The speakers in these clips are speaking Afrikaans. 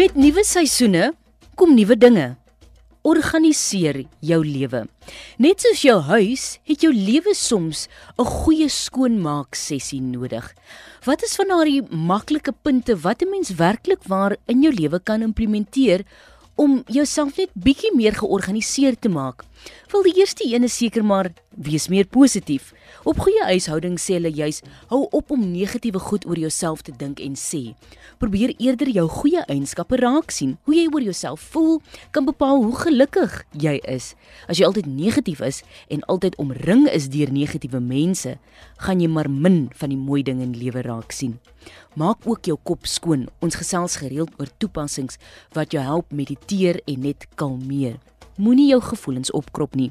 Met nuwe seisoene kom nuwe dinge. Organiseer jou lewe. Net soos jou huis, het jou lewe soms 'n goeie skoonmaak sessie nodig. Wat is van daardie maklike punte wat 'n mens werklik waar in jou lewe kan implementeer om jouself net bietjie meer georganiseer te maak? Wil die eerste een is seker maar wees meer positief. Op goeie huishouding sê hulle juis hou op om negatiewe goed oor jouself te dink en sê. Probeer eerder jou goeie eienskappe raak sien. Hoe jy oor jouself voel kan bepaal hoe gelukkig jy is. As jy altyd negatief is en altyd omring is deur negatiewe mense, gaan jy maar min van die mooi dinge in lewe raak sien. Maak ook jou kop skoon. Ons gesels gereeld oor toepassings wat jou help mediteer en net kalmeer. Moenie jou gevoelens opkrop nie.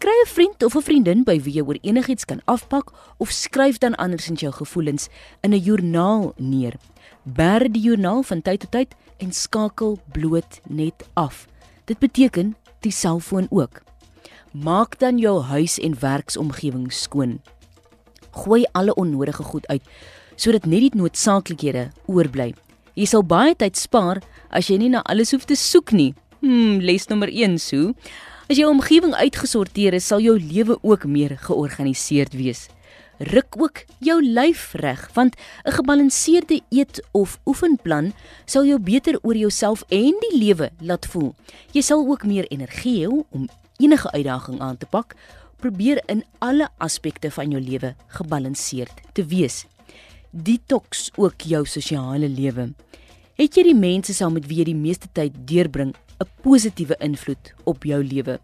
Kry 'n vriend of 'n vriendin by wie jy oor enigiets kan afpak of skryf dan andersins jou gevoelens in 'n joernaal neer. Bær die joernaal van tyd tot tyd en skakel bloot net af. Dit beteken die selfoon ook. Maak dan jou huis en werksomgewing skoon. Gooi alle onnodige goed uit sodat net die noodsaaklikhede oorbly. Jy sal baie tyd spaar as jy nie na alles hoef te soek nie. Hmm, les nommer 1 so. As jou omgewing uitgesorteer is, sal jou lewe ook meer georganiseerd wees. Ruk ook jou lyf reg, want 'n gebalanseerde eet of oefenplan sal jou beter oor jouself en die lewe laat voel. Jy sal ook meer energie hê om enige uitdaging aan te pak. Probeer in alle aspekte van jou lewe gebalanseerd te wees. Detox ook jou sosiale lewe. Het jy die mense saam met wie jy die meeste tyd deurbring 'n positiewe invloed op jou lewe.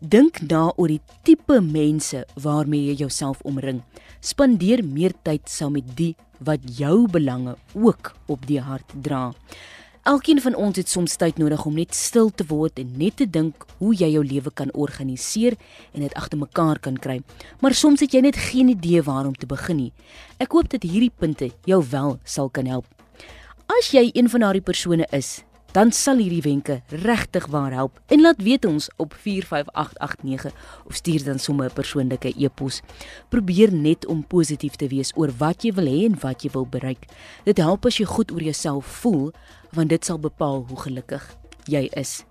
Dink na oor die tipe mense waarmee jy jouself omring. Spandeer meer tyd saam met die wat jou belange ook op die hart dra. Elkeen van ons het soms tyd nodig om net stil te word en net te dink hoe jy jou lewe kan organiseer en dit agter mekaar kan kry. Maar soms het jy net geen idee waar om te begin nie. Ek hoop dat hierdie punte jou wel sal kan help. As jy een van daardie persone is dan sal hierdie wenke regtig waar help en laat weet ons op 45889 of stuur dan sommer 'n persoonlike e-pos. Probeer net om positief te wees oor wat jy wil hê en wat jy wil bereik. Dit help as jy goed oor jouself voel want dit sal bepaal hoe gelukkig jy is.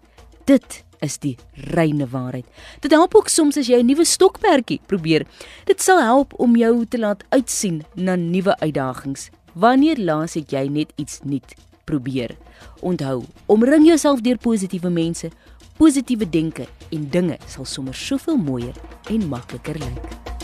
Dit is die reine waarheid. Dit help ook soms as jy 'n nuwe stokperdjie probeer. Dit sal help om jou te laat uitsien na nuwe uitdagings. Wanneer laas het jy net iets nuuts probeer. Onthou, omring jouself deur positiewe mense, positiewe denke en dinge sal sommer soveel mooier en makliker lyk.